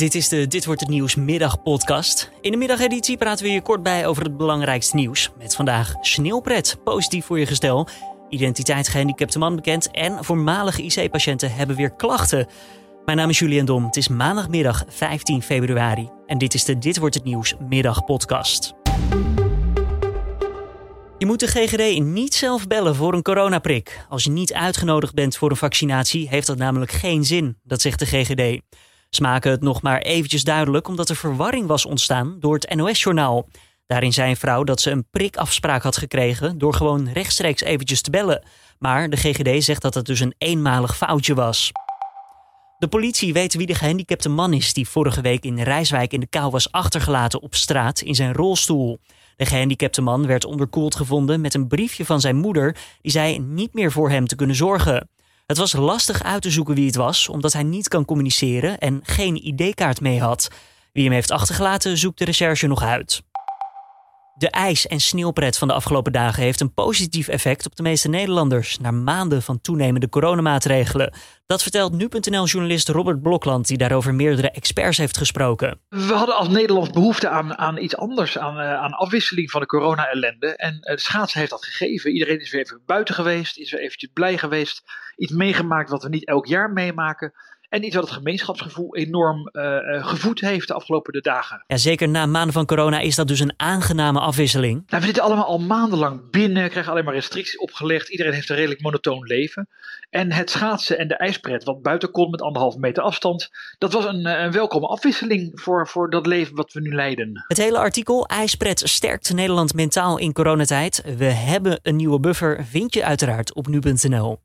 Dit is de Dit wordt het nieuws middagpodcast. In de middageditie praten we je kort bij over het belangrijkste nieuws. Met vandaag sneeuwpret, positief voor je gestel. Identiteitsgehandicapte man bekend en voormalige IC-patiënten hebben weer klachten. Mijn naam is Julian Dom. Het is maandagmiddag 15 februari en dit is de Dit wordt het nieuws middagpodcast. Je moet de GGD niet zelf bellen voor een coronaprik. Als je niet uitgenodigd bent voor een vaccinatie, heeft dat namelijk geen zin, dat zegt de GGD. Ze maken het nog maar eventjes duidelijk omdat er verwarring was ontstaan door het NOS-journaal. Daarin zei een vrouw dat ze een prikafspraak had gekregen door gewoon rechtstreeks eventjes te bellen. Maar de GGD zegt dat het dus een eenmalig foutje was. De politie weet wie de gehandicapte man is die vorige week in Rijswijk in de kou was achtergelaten op straat in zijn rolstoel. De gehandicapte man werd onderkoeld gevonden met een briefje van zijn moeder die zei niet meer voor hem te kunnen zorgen. Het was lastig uit te zoeken wie het was, omdat hij niet kan communiceren en geen ID-kaart mee had. Wie hem heeft achtergelaten, zoekt de recherche nog uit. De ijs- en sneeuwpret van de afgelopen dagen heeft een positief effect op de meeste Nederlanders na maanden van toenemende coronamaatregelen. Dat vertelt nu.nl-journalist Robert Blokland, die daarover meerdere experts heeft gesproken. We hadden als Nederland behoefte aan, aan iets anders, aan, uh, aan afwisseling van de corona-ellende. En uh, de schaatsen heeft dat gegeven. Iedereen is weer even buiten geweest, is weer eventjes blij geweest. Iets meegemaakt wat we niet elk jaar meemaken. En iets wat het gemeenschapsgevoel enorm uh, gevoed heeft de afgelopen de dagen. Ja, zeker na maanden van corona is dat dus een aangename afwisseling. Nou, we zitten allemaal al maandenlang binnen, krijgen alleen maar restricties opgelegd. Iedereen heeft een redelijk monotoon leven. En het schaatsen en de ijspret, wat buiten kon met anderhalve meter afstand, dat was een, een welkome afwisseling voor, voor dat leven wat we nu leiden. Het hele artikel IJspret sterkt Nederland mentaal in coronatijd. We hebben een nieuwe buffer, vind je uiteraard op nu.nl.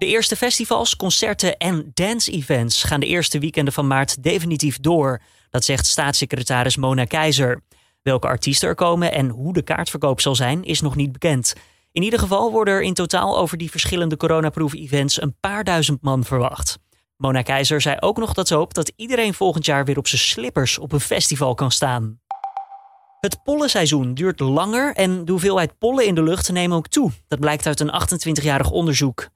De eerste festivals, concerten en dance-events gaan de eerste weekenden van maart definitief door. Dat zegt staatssecretaris Mona Keizer. Welke artiesten er komen en hoe de kaartverkoop zal zijn, is nog niet bekend. In ieder geval worden er in totaal over die verschillende coronaproof-events een paar duizend man verwacht. Mona Keizer zei ook nog dat ze hoopt dat iedereen volgend jaar weer op zijn slippers op een festival kan staan. Het pollenseizoen duurt langer en de hoeveelheid pollen in de lucht neemt ook toe. Dat blijkt uit een 28-jarig onderzoek.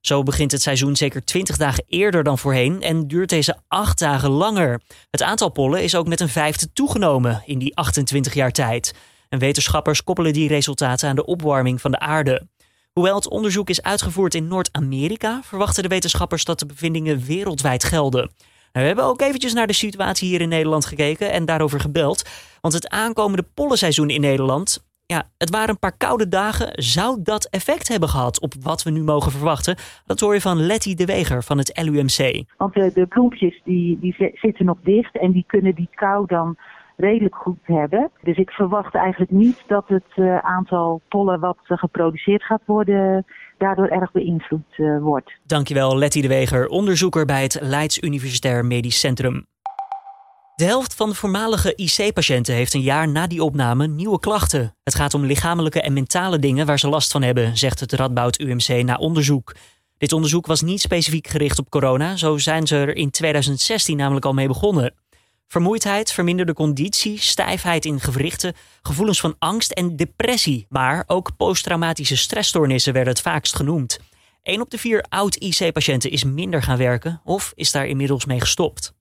Zo begint het seizoen zeker 20 dagen eerder dan voorheen en duurt deze 8 dagen langer. Het aantal pollen is ook met een vijfde toegenomen in die 28 jaar tijd. En wetenschappers koppelen die resultaten aan de opwarming van de aarde. Hoewel het onderzoek is uitgevoerd in Noord-Amerika, verwachten de wetenschappers dat de bevindingen wereldwijd gelden. Nou, we hebben ook eventjes naar de situatie hier in Nederland gekeken en daarover gebeld. Want het aankomende pollenseizoen in Nederland ja, het waren een paar koude dagen. Zou dat effect hebben gehad op wat we nu mogen verwachten? Dat hoor je van Letty de Weger van het LUMC. Want de, de bloempjes die, die zitten nog dicht en die kunnen die kou dan redelijk goed hebben. Dus ik verwacht eigenlijk niet dat het uh, aantal pollen wat uh, geproduceerd gaat worden daardoor erg beïnvloed uh, wordt. Dankjewel Letty de Weger, onderzoeker bij het Leids Universitair Medisch Centrum. De helft van de voormalige IC-patiënten heeft een jaar na die opname nieuwe klachten. Het gaat om lichamelijke en mentale dingen waar ze last van hebben, zegt het Radboud UMC na onderzoek. Dit onderzoek was niet specifiek gericht op corona, zo zijn ze er in 2016 namelijk al mee begonnen. Vermoeidheid, verminderde conditie, stijfheid in gewrichten, gevoelens van angst en depressie, maar ook posttraumatische stressstoornissen werden het vaakst genoemd. 1 op de vier oud-IC-patiënten is minder gaan werken of is daar inmiddels mee gestopt.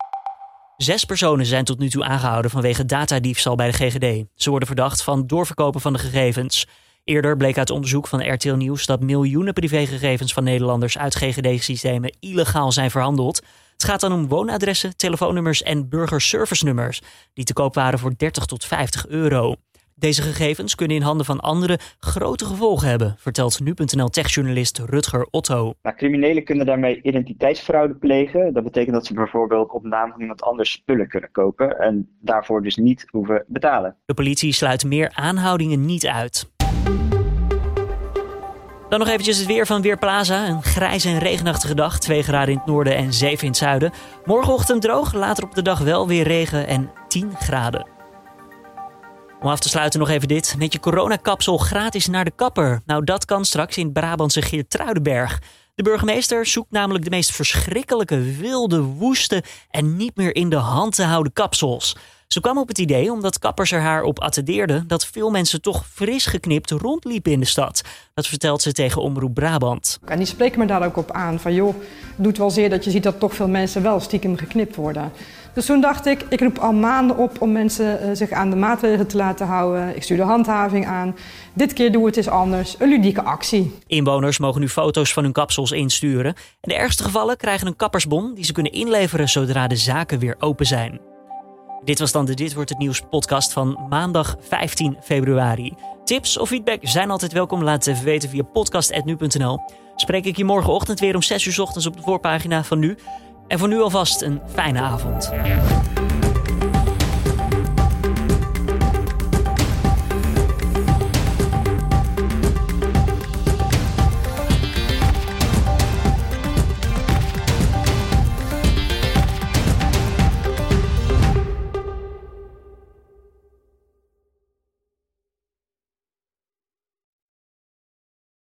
Zes personen zijn tot nu toe aangehouden vanwege datadiefstal bij de GGD. Ze worden verdacht van doorverkopen van de gegevens. Eerder bleek uit onderzoek van RTL Nieuws dat miljoenen privégegevens van Nederlanders uit GGD-systemen illegaal zijn verhandeld. Het gaat dan om woonadressen, telefoonnummers en burgerservice-nummers, die te koop waren voor 30 tot 50 euro. Deze gegevens kunnen in handen van anderen grote gevolgen hebben, vertelt nu.nl techjournalist Rutger Otto. Nou, criminelen kunnen daarmee identiteitsfraude plegen. Dat betekent dat ze bijvoorbeeld op naam van iemand anders spullen kunnen kopen en daarvoor dus niet hoeven betalen. De politie sluit meer aanhoudingen niet uit. Dan nog eventjes het weer van Weerplaza. Een grijze en regenachtige dag. 2 graden in het noorden en 7 in het zuiden. Morgenochtend droog, later op de dag wel weer regen en 10 graden. Om af te sluiten nog even dit. Met je coronakapsel gratis naar de kapper. Nou, dat kan straks in Brabantse Geertruidenberg. De burgemeester zoekt namelijk de meest verschrikkelijke, wilde, woeste en niet meer in de hand te houden kapsels. Ze kwam op het idee, omdat kappers er haar op attendeerden, dat veel mensen toch fris geknipt rondliepen in de stad. Dat vertelt ze tegen Omroep Brabant. En die spreken me daar ook op aan van joh, het doet wel zeer dat je ziet dat toch veel mensen wel stiekem geknipt worden. Dus toen dacht ik, ik roep al maanden op om mensen uh, zich aan de maatregelen te laten houden. Ik stuur de handhaving aan. Dit keer doen we het eens anders. Een ludieke actie. Inwoners mogen nu foto's van hun kapsels insturen. En de ergste gevallen krijgen een kappersbon die ze kunnen inleveren zodra de zaken weer open zijn. Dit was dan de Dit wordt het nieuws podcast van maandag 15 februari. Tips of feedback zijn altijd welkom. Laat het even weten via podcast.nu.nl. Spreek ik je morgenochtend weer om 6 uur ochtends op de voorpagina van Nu. En voor nu alvast een fijne avond.